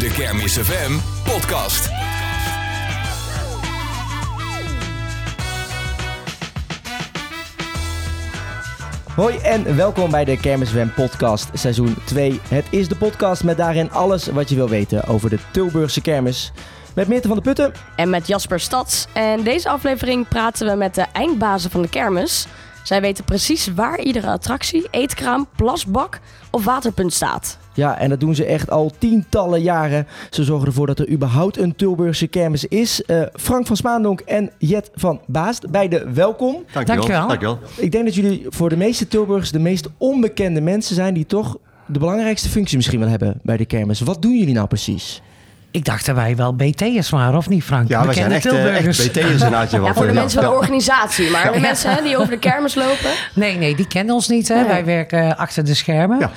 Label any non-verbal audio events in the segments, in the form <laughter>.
De Kermis FM podcast. Hoi en welkom bij de Kermis FM podcast seizoen 2. Het is de podcast met daarin alles wat je wil weten over de Tilburgse kermis. Met Meerte van de Putten. En met Jasper Stads. En deze aflevering praten we met de eindbazen van de kermis. Zij weten precies waar iedere attractie, eetkraam, plasbak of waterpunt staat. Ja, en dat doen ze echt al tientallen jaren. Ze zorgen ervoor dat er überhaupt een Tilburgse kermis is. Eh, Frank van Spaandonk en Jet van Baast, beide welkom. Dankjewel. Dankjewel. Ik denk dat jullie voor de meeste Tilburgers de meest onbekende mensen zijn... die toch de belangrijkste functie misschien wel hebben bij de kermis. Wat doen jullie nou precies? Ik dacht dat wij wel BT'ers waren, of niet Frank? Ja, we zijn echt, eh, echt. BT'ers inderdaad. Ja, voor de mensen van de organisatie. Maar de mensen hè, die over de kermis lopen. Nee, nee, die kennen ons niet. Hè? Nee. Wij werken achter de schermen Ja.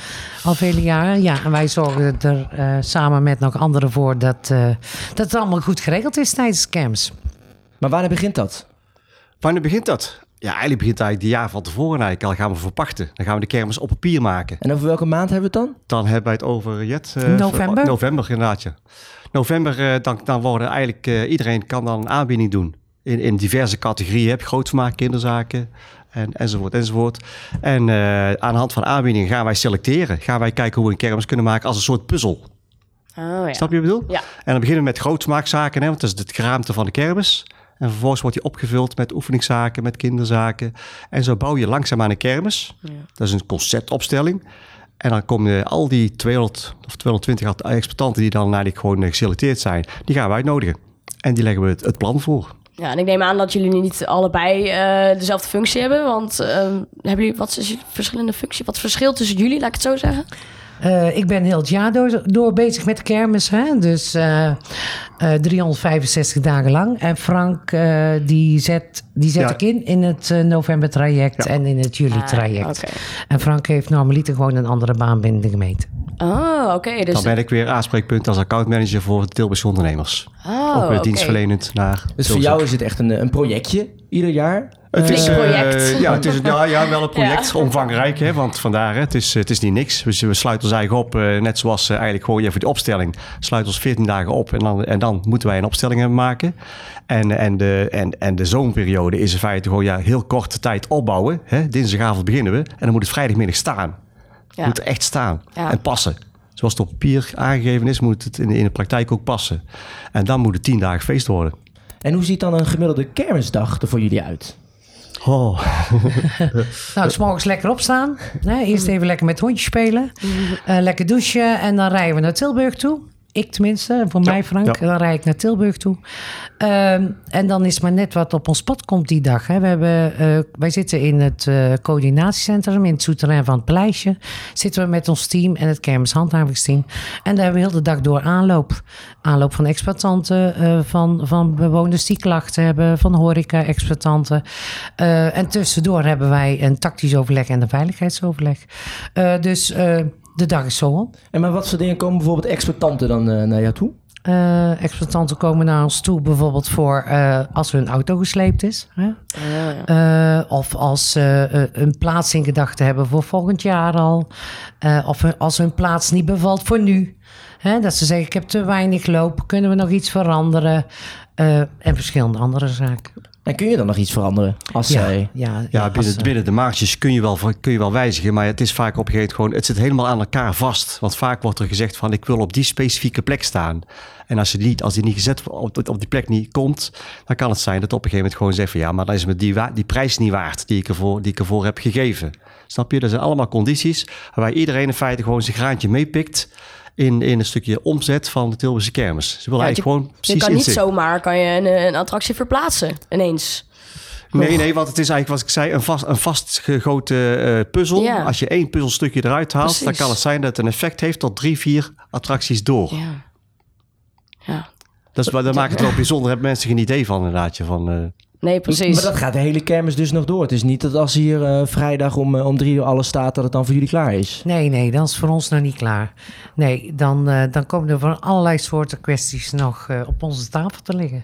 al vele jaren. Ja, en wij zorgen er eh, samen met nog anderen voor dat, eh, dat het allemaal goed geregeld is tijdens de kermis. Maar wanneer begint dat? Wanneer begint dat? Ja, eigenlijk begint het eigenlijk de jaar van tevoren eigenlijk al. gaan we verpachten. Dan gaan we de kermis op papier maken. En over welke maand hebben we het dan? Dan hebben wij het over Jet. eh, November. November inderdaad, ja. November, eh, dan, dan worden eigenlijk... eh, iedereen kan dan een aanbieding doen. In, in diverse categorieën. Heb je grootvermaak, kinderzaken... En, enzovoort, enzovoort. En eh, aan de hand van aanbiedingen gaan wij selecteren. Gaan wij kijken hoe we een kermis kunnen maken als een soort puzzel. Oh ja. Snap je wat ik bedoel? Ja. En dan beginnen we met grootsmaakzaken, hè, want dat is het geraamte van de kermis. En vervolgens wordt die opgevuld met oefeningszaken, met kinderzaken. En zo bouw je langzaam aan een kermis. Dat is een conceptopstelling. En dan komen al die 200 of 220 exploitanten die dan eigenlijk gewoon eh, geselecteerd zijn, die gaan we uitnodigen. En die leggen we het, plan voor. Ja, en ik neem aan dat jullie niet allebei eh, dezelfde functie hebben. Want eh, hebben jullie, wat is verschillende functie? Wat verschil tussen jullie, laat ik het zo zeggen? Eh, ik ben heel het jaar door, door bezig met de kermis. Hè? Dus eh, eh, 365 dagen lang. En Frank eh, die zet, die zet Ja. ik in in het eh, november traject Ja. en in het juli traject. Ah, oké. En Frank heeft normaliter gewoon een andere baan binnen de gemeente. Oh, oké. dus, Dan ben ik weer aanspreekpunt als accountmanager voor de Tilburgse ondernemers. oh, Ook weer oké. dienstverlenend naar... Dus voor jou is het echt een, een projectje ieder jaar? Het is, eh, project. ja, het is ja, ja, wel een <laughs> project. Ja. Omvangrijk, hè, want vandaar, hè, het, is, het is niet niks. Dus we sluiten ons eigen op, eh, net zoals eh, eigenlijk gewoon even de opstelling. Sluiten ons 14 dagen op en dan, en dan moeten wij een opstelling maken. En, en, de, en, en de zomerperiode is in feite gewoon ja, heel korte tijd opbouwen. Hè. Dinsdagavond beginnen we en dan moet het vrijdagmiddag staan. Het Ja. moet echt staan Ja. en passen. Zoals het op papier aangegeven is, moet het in de, in de praktijk ook passen. En dan moet het 10 dagen feest worden. En hoe ziet dan een gemiddelde kermisdag er voor jullie uit? Oh. <laughs> Nou, s morgens lekker opstaan. Hè? Eerst even lekker met het hondje spelen. Eh, lekker douchen. En dan rijden we naar Tilburg toe. Ik tenminste, voor mij Frank. ja. Dan rijd ik naar Tilburg toe. Ehm, en dan is maar net wat op ons pad komt die dag. Hè. We hebben, eh, wij zitten in het eh, coördinatiecentrum in het souterrain van het Pleisje. Zitten we met ons team en het kermishandhavingsteam. En daar hebben we heel de dag door aanloop. Aanloop van exploitanten, eh, van, van bewoners die klachten hebben, van horeca-exploitanten. En tussendoor hebben wij een tactisch overleg en een veiligheidsoverleg. Dus de dag is zo op. En maar wat voor dingen komen bijvoorbeeld exploitanten dan eh, naar jou toe? Eh exploitanten komen naar ons toe bijvoorbeeld voor eh, als hun auto gesleept is. Hè? Eh, of als ze eh, een plaats in gedachten hebben voor volgend jaar al. Eh, of hun- als hun plaats niet bevalt voor nu. Hè? Dat ze zeggen, ik heb te weinig loop, kunnen we nog iets veranderen? Eh, en verschillende andere zaken. En kun je dan nog iets veranderen? Als zij... ja, Ja, als, binnen, eh, binnen de maartjes kun je, wel, kun je wel wijzigen, maar het is vaak op een gegeven moment gewoon, het zit helemaal aan elkaar vast. Want vaak wordt er gezegd van, ik wil op die specifieke plek staan. En als, je niet, als die niet gezet op, op die plek niet komt, dan kan het zijn dat op een gegeven moment gewoon zegt van, ja, maar dan is me die, die prijs niet waard die ik, ervoor, die ik ervoor heb gegeven. Snap je? Dat zijn allemaal condities waarbij iedereen in feite gewoon zijn graantje meepikt in, in een stukje omzet van de Tilburgse kermis. Ze willen Ja, je- eigenlijk gewoon Je precies kan niet zomaar kan je een, een attractie verplaatsen ineens. Nee, nee, want het is eigenlijk, wat ik zei, een, vast, een vastgegoten eh, puzzel. Als je één puzzelstukje eruit haalt, dan kan het zijn dat het een effect heeft tot drie, vier attracties door. Ja. Ja. Dat, is, dat maakt het wel bijzonder. Hebben mensen geen idee van, inderdaad. je, Van, eh, Nee, precies. Maar dat gaat de hele kermis dus nog door. Het is niet dat als hier eh, vrijdag om, eh, om drie uur alles staat, dat het dan voor jullie klaar is. Nee, nee, dat is voor ons nog niet klaar. Nee, dan, eh, dan komen er van allerlei soorten kwesties nog eh, op onze tafel te liggen.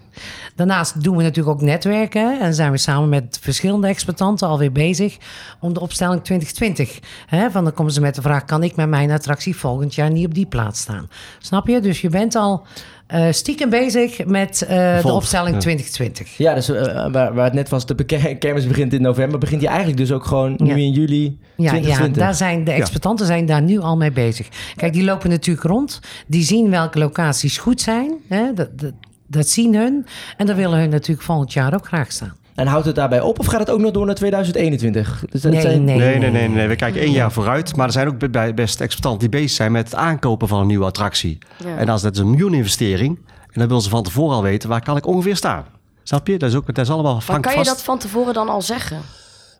Daarnaast doen we natuurlijk ook netwerken. En zijn we samen met verschillende exploitanten alweer bezig om de opstelling 2020. Hè, van dan komen ze met de vraag, kan ik met mijn attractie volgend jaar niet op die plaats staan? Snap je? Dus je bent al eh, stiekem bezig met eh, de opstelling ja. 2020. Ja, dus eh, waar, waar het net was, de <laughs> kermis begint in november, begint die eigenlijk dus ook gewoon nu in juli Ja, 2020. ja daar zijn, de exploitanten zijn daar nu al mee bezig. Kijk, die lopen natuurlijk rond. Die zien welke locaties goed zijn. Hè? Dat, dat, dat zien hun. En dan willen hun natuurlijk volgend jaar ook graag staan. En houdt het daarbij op of gaat het ook nog door naar 2021? Dus dat Nee, zijn- nee. Nee, nee, nee, nee. We kijken één jaar vooruit. Maar er zijn ook best exploitanten die bezig zijn met het aankopen van een nieuwe attractie. Ja. En als dat is een miljoeninvestering. En dan willen ze van tevoren al weten waar kan ik ongeveer staan. Snap je? Dat is, ook, dat is allemaal Maar kan je vast. dat van tevoren dan al zeggen?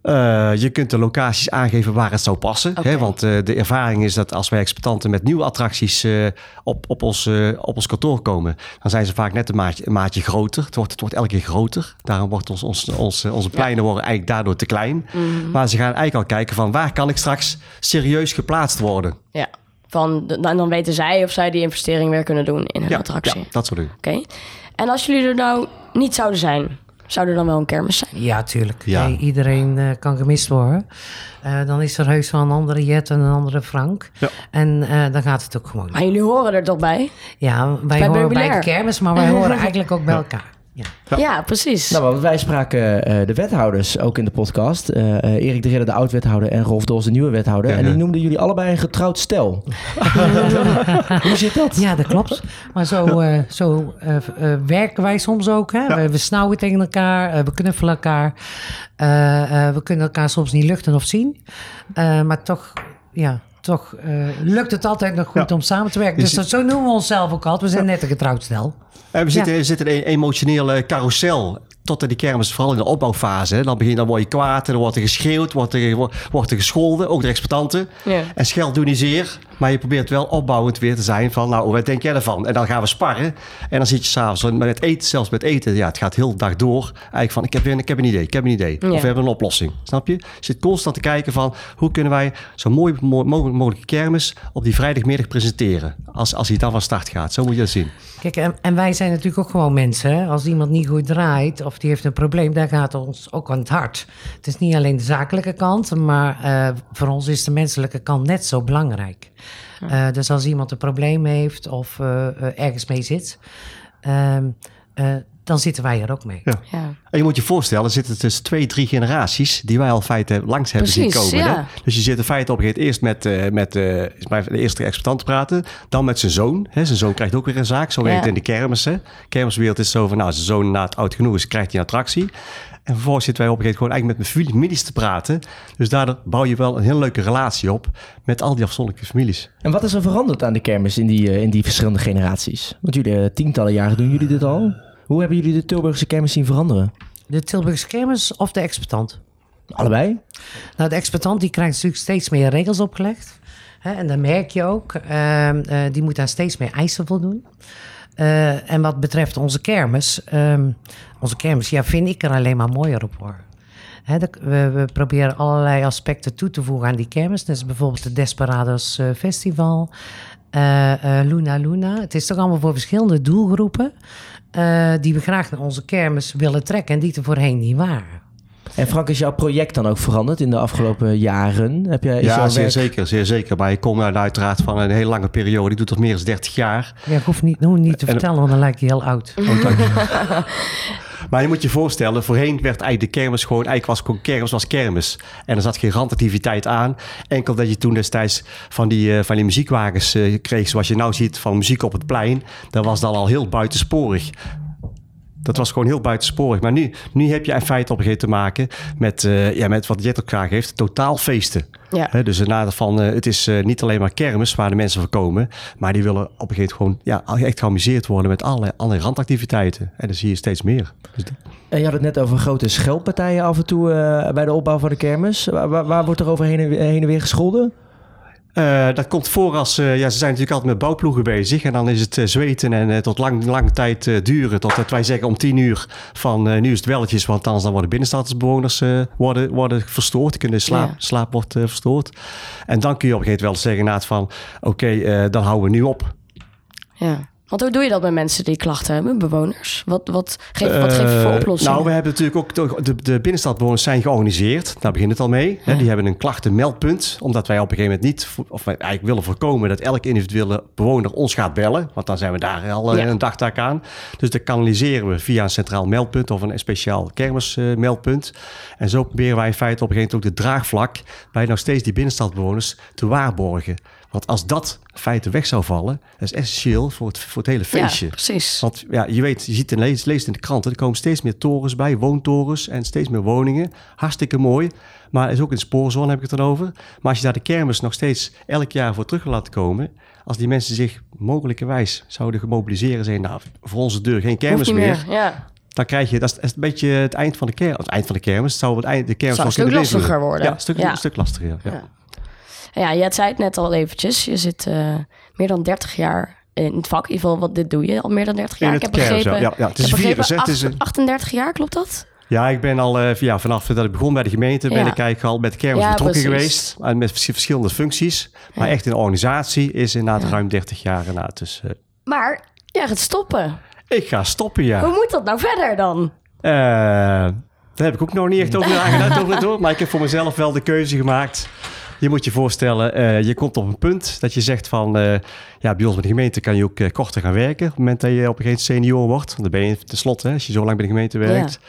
Eh, je kunt de locaties aangeven waar het zou passen. Hè? Want eh, de ervaring is dat als wij exploitanten met nieuwe attracties eh, op, op, ons, op ons kantoor komen, dan zijn ze vaak net een maatje, een maatje groter. Het wordt, het wordt elke keer groter. Daarom wordt ons, ons, ons, onze pleinen worden eigenlijk daardoor te klein. Mhm. Maar ze gaan eigenlijk al kijken van waar kan ik straks serieus geplaatst worden. Ja. Van, dan, dan weten zij of zij die investering weer kunnen doen in hun Ja, attractie. ja, dat soort dingen. Oké. En als jullie er nou niet zouden zijn, zou er dan wel een kermis zijn? Ja, tuurlijk. Ja. Nee, iedereen eh, kan gemist worden. Eh, dan is er heus wel een andere Jet en een andere Frank. Ja. En eh, dan gaat het ook gewoon. Maar jullie horen er toch bij? Ja, wij Bij horen bij de kermis, maar wij horen <laughs> eigenlijk ook bij elkaar. Ja. Ja, precies. Nou, want wij spraken eh, de wethouders ook in de podcast. Eh, eh, Erik de Ridder, de oud-wethouder, en Rolf Dols, de nieuwe wethouder. Ja, en die ja. noemden jullie allebei een getrouwd stel. <laughs> <laughs> Hoe zit dat? Ja, dat klopt. Maar zo, eh, zo eh, eh, werken wij soms ook. Hè? We, we snauwen tegen elkaar, we knuffelen elkaar. Eh, eh, we kunnen elkaar soms niet luchten of zien. Eh, maar toch, ja, toch eh, lukt het altijd nog goed Ja. om samen te werken. Dus dat, zo noemen we onszelf ook altijd. We zijn net een getrouwd stel. En we zitten, zitten in een emotionele carousel. Tot die kermis, vooral in de opbouwfase. Dan, begin, dan word je kwaad en dan wordt er geschreeuwd, wordt er, wordt er gescholden. Ook de exploitanten. Ja. En scheld doen niet zeer. Maar je probeert wel opbouwend weer te zijn van, nou, wat denk jij ervan? En dan gaan we sparren. En dan zit je s'avonds met eten, zelfs met eten. Ja, het gaat heel de dag door. Eigenlijk van, ik heb, weer- ik heb een idee, ik heb een idee. Ja. Of we hebben een oplossing. Snap je? Je zit constant te kijken van, hoe kunnen wij zo mooi mo- mogelijk mogelijke kermis op die vrijdagmiddag presenteren? Als, als hij dan van start gaat. Zo moet je dat zien. Kijk, en, en wij zijn natuurlijk ook gewoon mensen. Hè? Als iemand niet goed draait of die heeft een probleem, dan gaat ons ook aan het hart. Het is niet alleen de zakelijke kant, maar eh, voor ons is de menselijke kant net zo belangrijk. Eh, dus als iemand een probleem heeft of eh, ergens mee zit, ehm, eh, dan zitten wij er ook mee. Ja. Ja. En je moet je voorstellen, er zitten dus twee, drie generaties die wij al feiten langs hebben zien komen. ja. Hè? Dus je zit in feite op een gegeven moment eerst met, eh, met eh, de eerste exploitant te praten, dan met zijn zoon. Hè? Zijn zoon krijgt ook weer een zaak, zo werkt het in de kermis. Hè? Kermiswereld is zo van, nou, zijn zoon na het oud genoeg is, krijgt hij een attractie. En vervolgens zitten wij op een gegeven moment gewoon eigenlijk met mijn families te praten. Dus daardoor bouw je wel een heel leuke relatie op met al die afzonderlijke families. En wat is er veranderd aan de kermis in die, eh, in die verschillende generaties? Want jullie, tientallen jaren doen jullie dit al. Hoe hebben jullie de Tilburgse kermis zien veranderen? De Tilburgse kermis of de exploitant? Allebei? Nou, de exploitant die krijgt natuurlijk steeds meer regels opgelegd. Hè, en dan merk je ook, ehm, eh, die moet aan steeds meer eisen voldoen. Eh, en wat betreft onze kermis, ehm, onze kermis, ja, vind ik er alleen maar mooier op de- we, we proberen allerlei aspecten toe te voegen aan die kermis. Dat is bijvoorbeeld de Desperados eh, Festival, Luna Luna. Het is toch allemaal voor verschillende doelgroepen eh, die we graag naar onze kermis willen trekken en die er voorheen niet waren. En Frank, is jouw project dan ook veranderd in de afgelopen jaren? Heb jij, is Ja, zeer werk- zeker, zeer zeker. Maar ik kom nou uiteraard van een hele lange periode. Ik doe tot meer dan 30 jaar. Ja, ik hoef niet, niet te En- vertellen, want dan lijkt je heel oud. <laughs> Maar je moet je voorstellen, voorheen werd eigenlijk de kermis gewoon, eigenlijk was gewoon kermis was kermis. En er zat geen randactiviteit aan. Enkel dat je toen destijds van die, eh, van die muziekwagens eh, kreeg, zoals je nou ziet, van muziek op het plein. Dat was dan al heel buitensporig. Dat was gewoon heel buitensporig. Maar nu, nu heb je in feite op een gegeven moment te maken met, eh, ja, met wat Jet ook graag heeft, totaal feesten. Ja. Hè, dus na van, eh, het is eh, niet alleen maar kermis waar de mensen voor komen, maar die willen op een gegeven moment gewoon ja, echt geamuseerd worden met allerlei, allerlei randactiviteiten. En dat zie je steeds meer. Dus dat- En je had het net over grote scheldpartijen af en toe eh, bij de opbouw van de kermis. Waar, waar, waar wordt er over heen en, heen en weer gescholden? Eh, dat komt voor als, eh, ja, ze zijn natuurlijk altijd met bouwploegen bezig. En dan is het eh, zweten en tot lang, lang tijd duren. Totdat wij zeggen om tien uur van nu is het welletjes. Want anders dan worden binnenstadsbewoners worden, worden verstoord. Kunnen slaap, Ja. slaap wordt verstoord. En dan kun je op een gegeven moment wel zeggen van... Oké, dan houden we nu op. Ja. Want hoe doe je dat met mensen die klachten hebben, bewoners? Wat, wat, geef, wat geef je voor Eh, oplossingen? Nou, we hebben natuurlijk ook de, de, binnenstadbewoners zijn georganiseerd. Daar begint het al mee. Hè, die hebben een klachtenmeldpunt. Omdat wij op een gegeven moment niet, of wij eigenlijk willen voorkomen dat elke individuele bewoner ons gaat bellen. Want dan zijn we daar al eh, Ja. een dagtaak aan. Dus dat kanaliseren we via een centraal meldpunt of een speciaal kermismeldpunt. en zo proberen wij in feite op een gegeven moment ook de draagvlak bij nog steeds die binnenstadbewoners te waarborgen. Want als dat in feite weg zou vallen, dat is essentieel voor het, voor het hele feestje. Ja, precies. Want ja, je weet, je ziet en leest, leest in de kranten, er komen steeds meer torens bij, woontorens en steeds meer woningen. Hartstikke mooi. Maar is ook een spoorzone, heb ik het dan over. Maar als je daar de kermis nog steeds elk jaar voor terug wil laten komen, als die mensen zich mogelijkerwijs zouden gemobiliseren, zijn nou, voor onze deur geen kermis meer, meer. Ja. dan krijg je, dat is, een beetje het eind van de kermis. Het eind van de kermis, het zou het eind, de kermis Zou een stuk lastiger worden. Ja, een stuk, Ja. Een stuk lastiger, ja. ja. Ja. Ja, je zei het net al eventjes. Je zit eh, meer dan 30 jaar in het vak. In ieder geval, wat dit doe je al meer dan 30 jaar. In ik het heb kermis, begrepen, ja. Ja, het is ik heb een virus. Het is acht- 38 jaar, klopt dat? Ja, ik ben al eh, ja, vanaf dat ik begon bij de gemeente, ben ik eigenlijk al met kermis Ja, betrokken precies. geweest. En met vers- verschillende functies. Maar echt in de organisatie is inderdaad ruim 30 jaar inderdaad. Dus eh, Maar jij gaat stoppen. ik ga stoppen, ja. Hoe moet dat nou verder dan? Eh, daar heb ik ook nog niet echt over nagedacht over het. Maar ik heb voor mezelf wel de keuze gemaakt. Je moet je voorstellen, eh, je komt op een punt dat je zegt van... eh, ja, bij ons bij de gemeente kan je ook eh, korter gaan werken... op het moment dat je op een gegeven moment senior wordt. Want dan ben je tenslotte, hè, als je zo lang bij de gemeente werkt.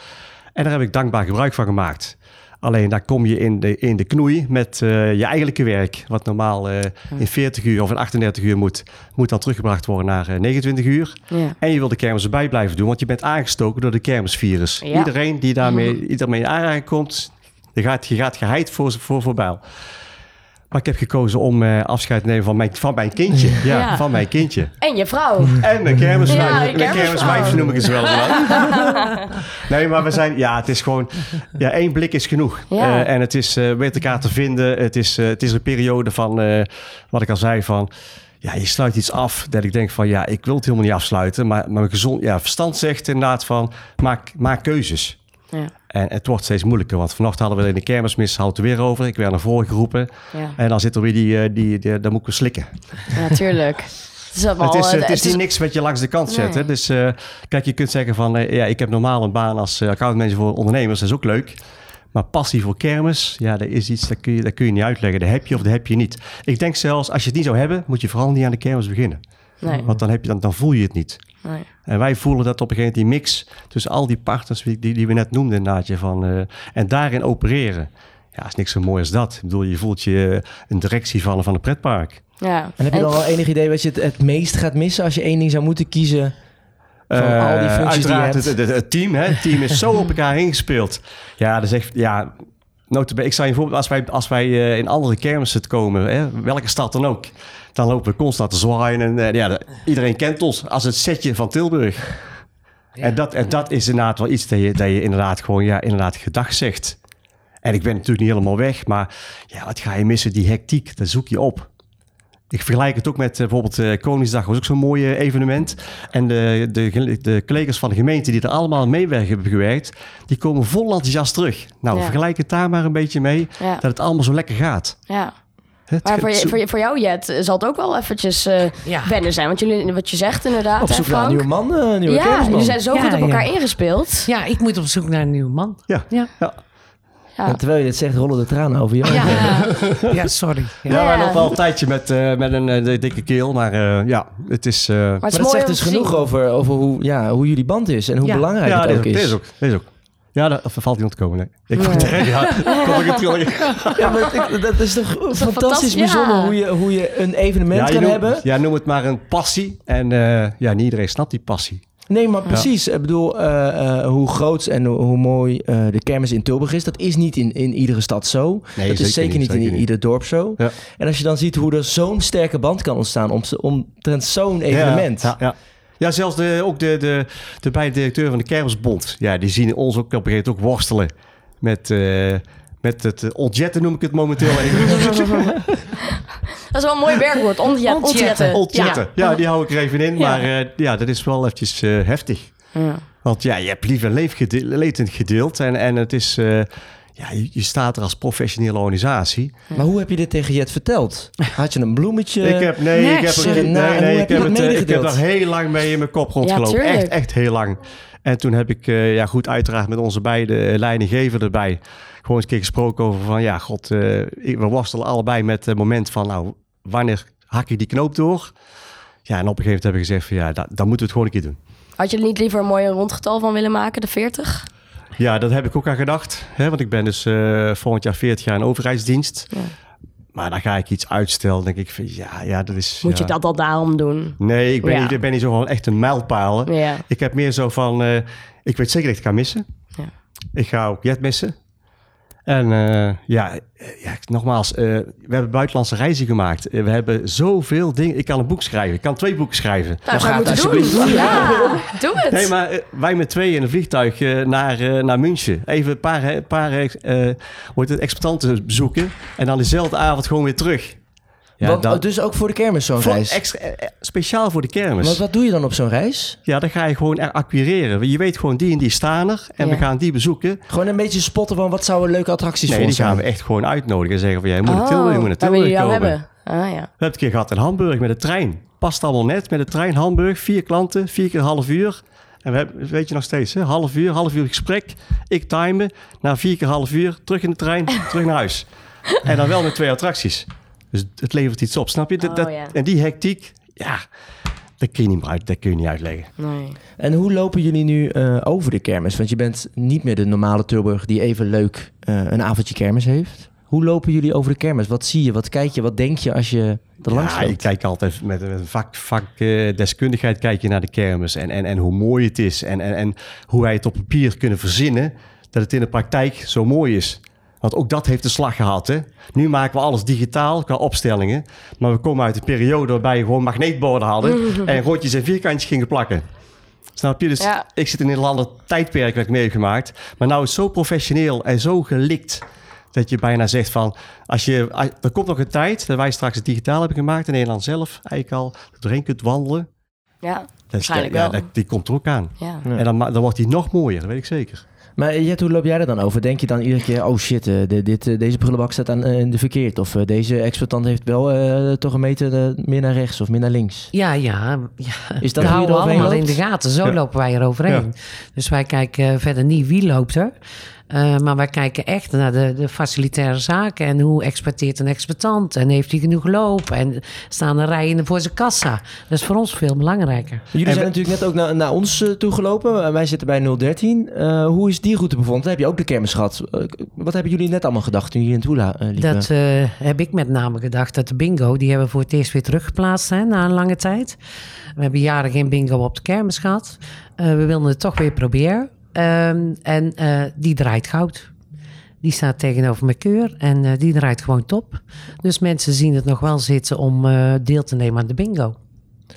En daar heb ik dankbaar gebruik van gemaakt. Alleen daar kom je in de, in de knoei met je eigenlijke werk. Wat normaal in 40 uur of in 38 uur moet, moet dan teruggebracht worden naar eh, 29 uur. Ja. En je wil de kermis erbij blijven doen, want je bent aangestoken door de kermisvirus. Ja. Iedereen die daarmee, iedereen in aanraking komt, je gaat, je gaat geheid voor, voor, voor bijl. Maar ik heb gekozen om eh, afscheid te nemen van mijn, van mijn kindje. Ja, Ja. van mijn kindje. En je vrouw. En mijn kermiswijf. Ja, mijn kermiswijf noem ik ze wel. <laughs> nee, maar we zijn... Ja, het is gewoon... Ja, één blik is genoeg. Ja. Eh, en het is uh, met elkaar te vinden. Het is, eh, het is een periode van... eh, wat ik al zei van... Ja, je sluit iets af dat ik denk van... Ja, ik wil het helemaal niet afsluiten. Maar, maar mijn gezond, ja, verstand zegt inderdaad van... Maak, maak keuzes. Ja. En het wordt steeds moeilijker. Want vanochtend hadden we in de kermismis... Houdt het weer over. Ik werd naar voren geroepen. Ja. En dan zit er weer die... eh, die, die, dan moet ik slikken. Ja, tuurlijk. Het is, allemaal, Het is, eh, het is niks wat je langs de kant zet. Nee. Hè? Dus eh, kijk, je kunt zeggen van... eh, ja, ik heb normaal een baan als accountmanager voor ondernemers. Dat is ook leuk. Maar passie voor kermis, ja, dat is iets... Dat kun, je, dat kun je niet uitleggen. Dat heb je of dat heb je niet. Ik denk zelfs, als je het niet zou hebben... moet je vooral niet aan de kermis beginnen. Nee. Want dan, heb je, dan, dan voel je het niet. Nee. En wij voelen dat op een gegeven moment die mix... tussen al die partners die, die, die we net noemden inderdaad. je, Van, uh, en daarin opereren. Ja, is niks zo mooi als dat. Ik bedoel, je voelt je een directie van, van een pretpark. Ja. En heb je dan al enig idee wat je het, het meest gaat missen als je één ding zou moeten kiezen van uh, al die functies die je hebt? Het, het, het, team, hè? het team is zo op elkaar ingespeeld. Ja, dat is echt, ja, notabene, ik zou je voorbeeld, als wij, als wij uh, in andere kermissen komen, hè, welke stad dan ook, dan lopen we constant te zwaaien. En uh, ja, de, iedereen kent ons als het setje van Tilburg. Ja. En, dat, en dat is inderdaad wel iets dat je, dat je inderdaad gewoon, ja, inderdaad gedag zegt. En ik ben natuurlijk niet helemaal weg, maar ja, wat ga je missen? Die hectiek, dat zoek je op. Ik vergelijk het ook met uh, bijvoorbeeld uh, Koningsdag, was ook zo'n mooi uh, evenement. En de, de, de collega's van de gemeente die er allemaal mee hebben gewerkt, die komen vol enthousiast terug. Nou, ja. vergelijk het daar maar een beetje mee, ja. dat het allemaal zo lekker gaat. Ja. Het maar voor, je, voor, je, voor jou, Jet, zal het ook wel eventjes uh, ja. wennen zijn. Want jullie, wat je zegt inderdaad, Op zoek hè, naar een nieuwe man, nieuwe Ja, jullie zijn zo ja, goed op elkaar ja. ingespeeld. Ja, ik moet op zoek naar een nieuwe man. Ja, ja. Ja. Ja. En terwijl je dit zegt, rollen de tranen over je ja. <laughs> ja, sorry. Ja, ja, ja. nog wel een tijdje met, uh, met een uh, dikke keel. Maar uh, ja, het is... maar het, maar het zegt dus genoeg over, over hoe, ja, hoe jullie band is en hoe ja. belangrijk ja, het ook is. Is ook. Is ook. Ja, daar valt te komen. Nee. Ik ja. Tegen, ja, kom ik. <laughs> Ja, maar ik, dat is toch dat is fantastisch, fantastisch bijzonder ja. hoe, je, hoe je een evenement ja, kan noem, hebben. Ja, noem het maar een passie. En uh, ja, niet iedereen snapt die passie. Nee, maar precies. Ja. Ik bedoel, uh, uh, hoe groot en hoe, hoe mooi uh, de kermis in Tilburg is, dat is niet in, in iedere stad zo. Nee, dat is zeker niet zeker in niet. ieder dorp zo. Ja. En als je dan ziet hoe er zo'n sterke band kan ontstaan om, omtrent zo'n evenement. Ja, ja, ja, zelfs de, ook de, de, de beide directeur van de Kermisbond, ja, die zien ons ook op een gegeven moment ook worstelen met, uh, met het ontjetten, noem ik het momenteel even. <laughs> Dat is wel een mooi werkwoord. Ontjet, Ontjetten. Ja. die hou ik er even in. Ja. Maar eh, ja, dat is wel eventjes eh, heftig. Ja. Want ja, je hebt lief en leef gede- leed gedeeld. En, en het is... eh, ja, je, je staat er als professionele organisatie. Maar hoe heb je dit tegen Jet verteld? Had je een bloemetje? Ik heb, nee, ik heb, er, het nee, nee, heb ik heb, het, eh, ik heb heel lang mee in mijn kop rondgelopen. tuurlijk. echt, echt heel lang. En toen heb ik, eh, ja goed, uiteraard met onze beide eh, leidinggever erbij... gewoon eens een keer gesproken over van... ja, god, eh, ik- we worstelen allebei met het moment van... nou, wanneer hak ik die knoop door? Ja, en op een gegeven moment hebben we gezegd van... ja, da- dan moeten we het gewoon een keer doen. Had je er niet liever een mooi rondgetal van willen maken, de 40? Ja, dat heb ik ook aan gedacht. Hè? Want ik ben dus eh, volgend jaar 40 jaar in overheidsdienst. Ja. Maar dan ga ik iets uitstellen. denk ik van, ja, ja, dat is... Moet ja. je dat al daarom doen? Nee, ik ben, Ja. niet, ik ben niet zo van echt een mijlpaal. Ja. Ik heb meer zo van, eh, ik weet zeker dat ik het ga missen. Ja. Ik ga ook Jet missen. En eh, ja, eh, ja, nogmaals, eh, we hebben buitenlandse reizen gemaakt. We hebben zoveel dingen. Ik kan een boek schrijven. Ik kan twee boeken schrijven. Nou, je gaat moeten alsjeblieft doen. Ja, <laughs> doe het. Nee, maar wij met tweeën in een vliegtuig eh, naar, eh, naar München. Even een paar, paar eh, hoe heet het, exploitanten bezoeken. En dan dezelfde avond gewoon weer terug. Ja, Want, dan- oh, dus ook voor de kermis zo'n reis? extra, eh, eh, speciaal voor de kermis. Want wat doe je dan op zo'n reis? Ja, dan ga je gewoon er acquireren. Je weet gewoon, die en die staan er. En Ja. we gaan die bezoeken. Gewoon een beetje spotten van wat zouden leuke attracties Nee, voor die ons gaan zijn? we echt gewoon uitnodigen. En zeggen van, ja, je moet naar Tilburg, je moet naar Tilburg jou komen. hebben. Ah ja. We hebben het een keer gehad in Hamburg met de trein. Past allemaal net met de trein Hamburg. Vier klanten, vier keer een half uur. En we hebben, weet je nog steeds, hè? half uur, half uur gesprek. Ik timen. Na vier keer half uur, terug in de trein, <laughs> terug naar huis. En dan wel met twee attracties. Dus het levert iets op, snap je? Dat, Oh, dat- ja. En die hectiek, ja, dat kun je niet uit, dat kun je niet uitleggen. Nee. En hoe lopen jullie nu eh, over de kermis? Want je bent niet meer de normale Tilburg die even leuk eh, een avondje kermis heeft. Hoe lopen jullie over de kermis? Wat zie je? Wat kijk je? Wat denk je als je er langs Ja, loopt? ik kijk altijd met een vak, vak eh, deskundigheid kijk je naar de kermis. En, en, en hoe mooi het is. En, en, en hoe wij het op papier kunnen verzinnen. Dat het in de praktijk zo mooi is. Want ook dat heeft de slag gehad. Hè? Nu maken we alles digitaal qua opstellingen. Maar we komen uit een periode waarbij je gewoon magneetborden hadden. <laughs> en rondjes en vierkantjes gingen plakken. Snap je? Dus Ja. ik zit in een ander tijdperk wat ik meegemaakt. Maar nou is het zo professioneel en zo gelikt. Dat je bijna zegt van, als je, als- er komt nog een tijd dat wij straks het digitaal hebben gemaakt in Nederland zelf, eigenlijk al doorheen kunt wandelen. Ja, Dat is- waarschijnlijk ja, wel. dat- die komt er ook aan. Ja. Ja. En dan, dan wordt die nog mooier, dat weet ik zeker. Maar Jet, hoe loop jij er dan over? Denk je dan iedere keer, oh shit, eh, de, dit, eh, deze prullenbak staat aan eh, de verkeerd. Of eh, deze exploitant heeft wel eh, toch een meter eh, meer naar rechts of meer naar links. Ja, ja. ja. Is dat Dat hoe je houden we allemaal in de gaten. Zo Ja. lopen wij eroverheen. Dus wij kijken eh, verder niet wie loopt er. Eh, maar wij kijken echt naar de, de facilitaire zaken. En hoe exporteert een exploitant? En heeft hij genoeg loop? En staan er rijen voor zijn kassa? Dat is voor ons veel belangrijker. Jullie En zijn natuurlijk net ook naar, naar ons toe toegelopen. Eh, wij zitten bij 013. Eh, hoe is die route bevonden? Heb je ook de kermis gehad? Eh, wat hebben jullie net allemaal gedacht toen jullie in Tula eh liepen? Dat eh, heb ik met name gedacht. Dat de bingo, die hebben we voor het eerst weer teruggeplaatst hè, na een lange tijd. We hebben jaren geen bingo op de kermis gehad. Eh, we wilden het toch weer proberen. Ehm, en eh, die draait goud. Die staat tegenover mijn keur en eh, die draait gewoon top. Dus mensen zien het nog wel zitten om eh, deel te nemen aan de bingo.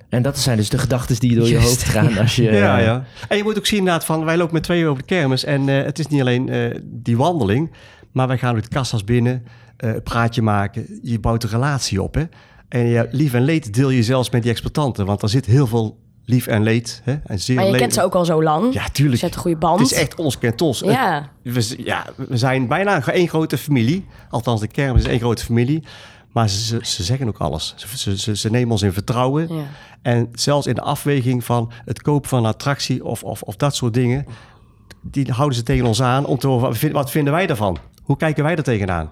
En dat zijn dus de gedachten die door je hoofd gaan als je... <laughs> Ja, ja. En je moet ook zien inderdaad van, wij lopen met tweeën over de kermis. En eh, het is niet alleen eh, die wandeling, maar wij gaan met kassas binnen, eh, een praatje maken. Je bouwt een relatie op, hè. En ja, lief en leed deel je zelfs met die exploitanten. Want er zit heel veel lief en leed. Hè? En zeer Maar je leed- kent ze ook al zo lang. Ja, Je tuurlijk. hebt een goede band. Het is echt ons kent ons. Ja. We, ja, we zijn bijna één grote familie. Althans, de kermis is één grote familie. Maar ze, ze, ze zeggen ook alles. Ze, ze, ze, nemen ons in vertrouwen. Ja. En zelfs in de afweging van het kopen van een attractie of, of, of dat soort dingen... die houden ze tegen ons aan om te horen, wat vinden wij daarvan? Hoe kijken wij er tegenaan?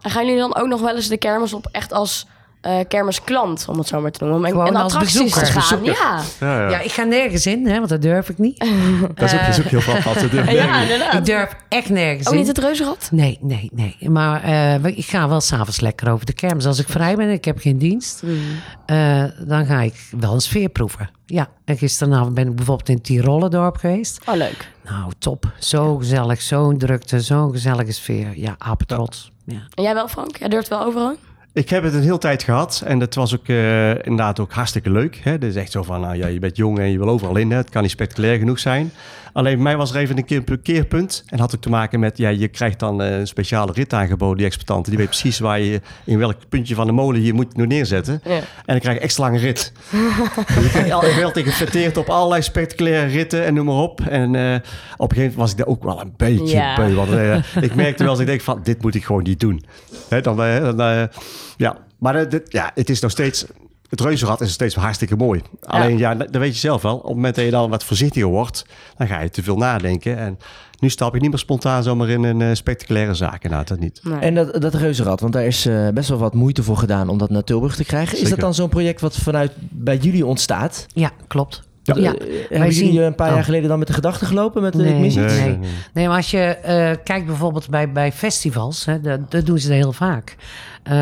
En gaan jullie dan ook nog wel eens de kermis op echt als eh, kermisklant, om het zo maar te noemen? Om als attracties bezoeker. te Als gaan. Ja. Ja, Ja, ik ga nergens in, hè, want dat durf ik niet. <laughs> Dat is ook, is ook heel fantastisch. ja, inderdaad. Ik durf echt nergens Ook in. niet het reuzenrad? Nee, nee, nee. Maar eh, ik ga wel s'avonds lekker over de kermis. Als ik vrij ben en ik heb geen dienst, eh, dan ga ik wel een sfeer proeven. Ja, en gisteravond ben ik bijvoorbeeld in Tirolendorp geweest. Oh, leuk. Nou, top. Zo gezellig, zo'n drukte, zo'n gezellige sfeer. Ja, apetrots. Ja. En jij wel, Frank? Jij durft wel overal? Ik heb het een hele tijd gehad en het was ook eh, inderdaad ook hartstikke leuk. Hè? Het is echt zo van, nou ja, je bent jong en je wil overal in. Het kan niet spectaculair genoeg zijn. Alleen bij mij was er even een keer een keerpunt. En had ook te maken met, ja, je krijgt dan eh, een speciale rit aangeboden, die exploitanten. Die weet precies waar je, in welk puntje van de molen je moet neerzetten. Ja. En dan krijg je extra lange rit. <laughs> dus ik werd gefeteerd op allerlei spectaculaire ritten en noem maar op. En eh, op een gegeven moment was ik daar ook wel een beetje Ja. beu. Want eh, ik merkte wel als ik denk van, dit moet ik gewoon niet doen. Hè, dan, dan, ja. Maar dit, ja, het is nog steeds... Het reuzenrad is steeds hartstikke mooi. Alleen, ja, dat weet je zelf wel. Op het moment dat je dan wat voorzichtiger wordt... dan ga je te veel nadenken. En nu stap ik niet meer spontaan zomaar in een eh, spectaculaire zaak. Nou, dat niet. Nee. En dat, dat reuzenrad, want daar is eh, best wel wat moeite voor gedaan om dat naar Tilburg te krijgen. Is dat dan zo'n project wat vanuit bij jullie ontstaat? Ja, klopt. Ja. Ja. Eh, hebben zien- jullie een paar Oh. jaar geleden dan met de gedachte gelopen met de Nee. ik? Nee. nee, nee. Nee, maar als je eh, kijkt bijvoorbeeld bij, bij festivals, hè, dat, dat doen ze heel vaak. Eh,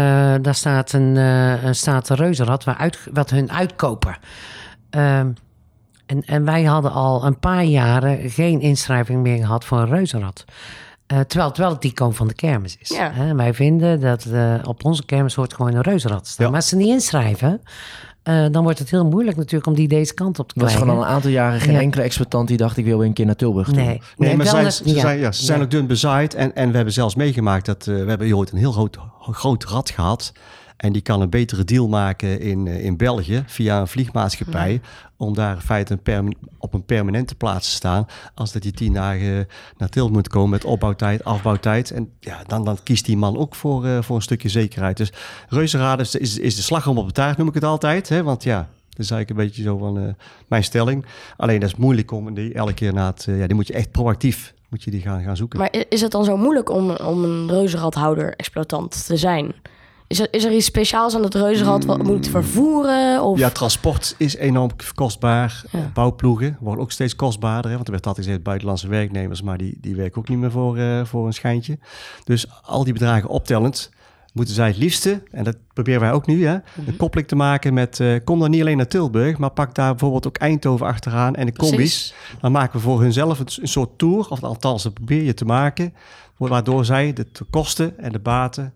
daar staat een, eh, een staat een reuzenrad waar uit, wat hun uitkopen. Ehm, en, en wij hadden al een paar jaren geen inschrijving meer gehad voor een reuzenrad. Eh, terwijl het wel het icoon van de kermis is. Ja. Hè, wij vinden dat eh, op onze kermis hoort gewoon een reuzenrad te staan. Ja. Maar als ze niet inschrijven, eh, dan wordt het heel moeilijk natuurlijk om die deze kant op te Er was krijgen. gewoon al een aantal jaren geen Ja. enkele exploitant die dacht ik wil weer een keer naar Tilburg toe. Nee, Nee, maar zij, ze, zijn, ja, ze zijn ook dun bezaaid. En, en we hebben zelfs meegemaakt dat eh, we hebben hier ooit een heel groot, groot rad gehad. En die kan een betere deal maken in, eh, in België via een vliegmaatschappij. Om daar in feite een perma- op een permanente plaats te staan. Als dat die tien dagen naar Tilburg moet komen met opbouwtijd, afbouwtijd. En ja, dan, dan kiest die man ook voor, eh, voor een stukje zekerheid. Dus reuzenraden is, is, is de slagroom op de taart, noem ik het altijd. Hè? Want ja, dat is eigenlijk een beetje zo van eh, mijn stelling. Alleen dat is moeilijk om die elke keer na het... ja, die moet je echt proactief moet je die gaan, gaan zoeken. Maar is het dan zo moeilijk om, om een reuzenradhouder-exploitant te zijn? Is er, is er iets speciaals aan het reuzenrad wat moet vervoeren? Of... Ja, transport is enorm kostbaar. Ja. Bouwploegen worden ook steeds kostbaarder. Hè? Want er werd altijd gezegd buitenlandse werknemers, maar die, die werken ook niet meer voor, eh, voor een schijntje. Dus al die bedragen optellend moeten zij het liefste, en dat proberen wij ook nu, hè, een koppeling te maken met, eh, kom dan niet alleen naar Tilburg, maar pak daar bijvoorbeeld ook Eindhoven achteraan en de combis. Precies. Dan maken we voor hunzelf een, een soort tour, of althans dat probeer je te maken, waardoor zij de kosten en de baten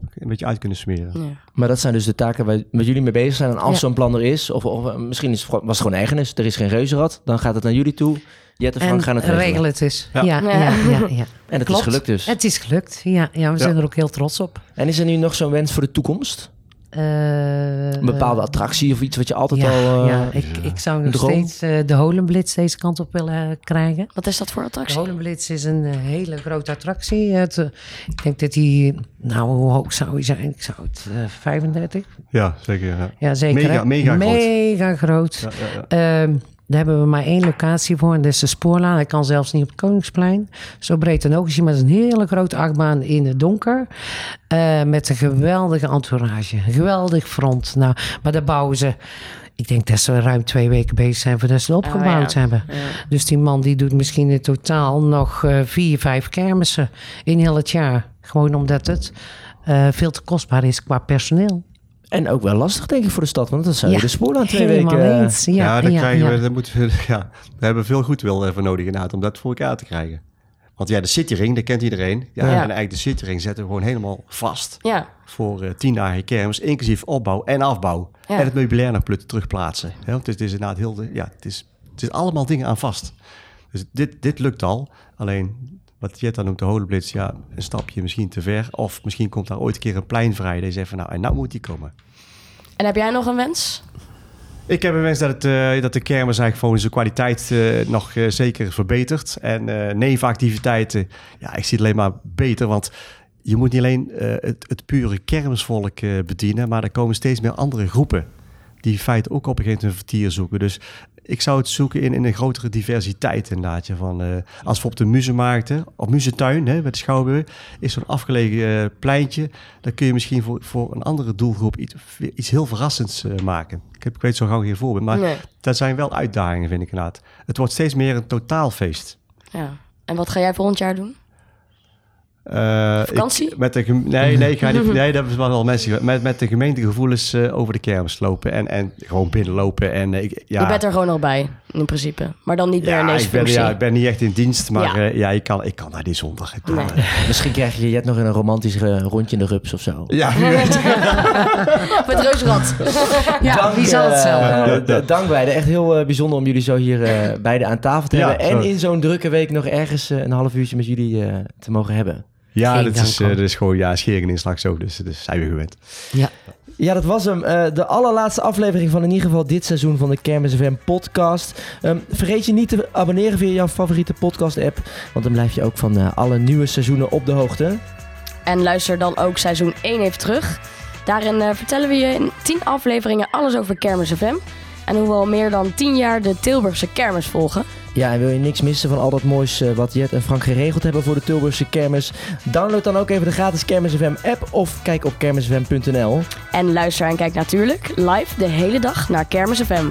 een beetje uit kunnen smeren. Ja. Maar dat zijn dus de taken waar, waar jullie mee bezig zijn. En als Ja. zo'n plan er is, of, of eh, misschien is het, gewoon- was het gewoon ergernis, er is geen reuzenrad, dan gaat het naar jullie toe. Jet en Frank gaan het regelen. regel het eens. Ja. Ja, ja, ja, ja, <laughs> En het Klopt. is gelukt dus. Het is gelukt. Ja, ja we zijn er ook heel trots op. En is er nu nog zo'n wens voor de toekomst? Eh, Een bepaalde attractie of iets wat je altijd ja, al... eh, ja, ik, ik zou nog droom? steeds eh, de Holenblitz deze kant op willen eh, krijgen. Wat is dat voor De attractie? Holenblitz is een eh, hele grote attractie. Het, eh, ik denk dat die, nou hoe hoog zou hij zijn? Ik zou het eh, 35? Ja, zeker. Ja. Ja, zeker. Mega- hè? mega groot. Mega groot. Ja, ja, ja. Ehm, daar hebben we maar één locatie voor. En dat is de spoorlaan. Hij kan zelfs niet op het Koningsplein. Zo breed en ook is hij met een hele grote achtbaan in het donker. Eh, met een geweldige entourage. Een geweldig front. Nou, maar daar bouwen ze... Ik denk dat ze ruim twee weken bezig zijn voordat ze het opgebouwd ja. hebben. Ja. Dus die man die doet misschien in totaal nog eh, vier, vijf kermissen in heel het jaar. Gewoon omdat het eh, veel te kostbaar is qua personeel. En ook wel lastig denk ik voor de stad, want dan zou je Ja, de spoorlaan twee helemaal weken... eh, eens. Ja, Ja, dan ja, krijgen ja. we, dan moeten we, <laughs> ja, we hebben veel goedwil eh, voor nodig inderdaad om dat voor elkaar te krijgen. Want ja, de cityring, dat kent iedereen. Ja, Ja. En eigenlijk de cityring zetten we gewoon helemaal vast Ja, voor eh, tien dagen kermis, inclusief opbouw en afbouw. Ja. En het meubilair nog plutten terugplaatsen. Ja, want het, is, het is inderdaad heel, de- ja, het is, het is allemaal dingen aan vast. Dus dit, dit lukt al. Alleen wat Jet dan noemt de Holenblitz, ja, een stapje misschien te ver. Of misschien komt daar ooit een keer een plein vrij. Dat je zegt van nou, en nou moet die komen. en heb jij nog een wens? Ik heb een wens dat, het, eh, dat de kermis eigenlijk gewoon zijn kwaliteit eh, nog eh, zeker verbetert. En nevenactiviteiten, ja, ik zie het alleen maar beter. Want je moet niet alleen het, het pure kermisvolk bedienen, maar er komen steeds meer andere groepen. Die in feite ook op een gegeven moment een vertier zoeken. Dus ik zou het zoeken in, in een grotere diversiteit inderdaad. ja, Van, eh, als we op de muzemarkten, of muzetuin hè, met de Schouwburg, is zo'n afgelegen eh, pleintje. Dan kun je misschien voor, voor een andere doelgroep iets, iets heel verrassends eh, maken. Ik, heb, ik weet zo gauw geen voorbeeld, maar Nee. dat zijn wel uitdagingen, vind ik inderdaad. Het wordt steeds meer een totaalfeest. Ja. En wat ga jij volgend jaar doen? Eh, Vakantie? ik- met de nee, <laughs> nee, ik ga niet, <laughs> nee, dat is wel mensen. Met, met de gemeentegevoelens eh, over de kermis lopen en, en gewoon binnenlopen. En, eh, ik, ja, Je bent er gewoon al bij, in principe. Maar dan niet meer in ja, deze ik ben, functie. ja, ik ben niet echt in dienst, maar Ja. ja, ja ik, kan, ik kan daar niet zonder. Nee. <laughs> Misschien krijg je Jet nog in een romantisch rondje in de rups of zo. ja. Met Reusrad. Ja, wie zal het zelf? dank beiden. Echt heel bijzonder om jullie zo hier eh beide aan tafel te Ja, hebben. En in zo'n drukke week nog ergens een half uurtje met jullie eh, te mogen hebben. Ja dat, is, eh, is gewoon ja, schering in slag zo, dus, dus zijn we gewend. Ja. Ja, dat was hem. Eh, de allerlaatste aflevering van in ieder geval dit seizoen van de Kermis FM podcast. Ehm, vergeet je niet te abonneren via jouw favoriete podcast app. Want dan blijf je ook van eh, alle nieuwe seizoenen op de hoogte. En luister dan ook seizoen 1 even terug. Daarin eh, vertellen we je in 10 afleveringen alles over Kermis FM. En hoe we al meer dan 10 jaar de Tilburgse kermis volgen. Ja, en wil je niks missen van al dat moois eh, wat Jet en Frank geregeld hebben voor de Tilburgse kermis? Download dan ook even de gratis Kermis FM app of kijk op kermisfm.nl. En luister en kijk natuurlijk live de hele dag naar Kermis FM.